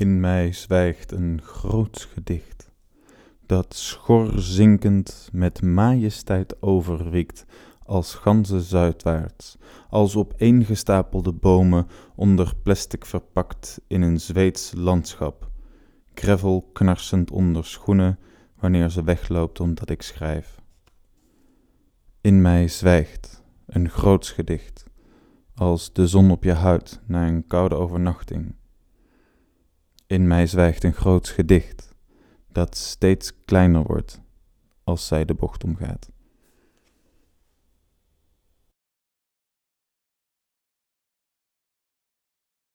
In mij zwijgt een groot gedicht, dat schorzinkend met majesteit overwiekt, als ganzen zuidwaarts, als opeengestapelde bomen onder plastic verpakt in een Zweeds landschap, gravel knarsend onder schoenen wanneer ze wegloopt omdat ik schrijf. In mij zwijgt een groots gedicht, als de zon op je huid na een koude overnachting. In mij zwijgt een groots gedicht, dat steeds kleiner wordt als zij de bocht omgaat.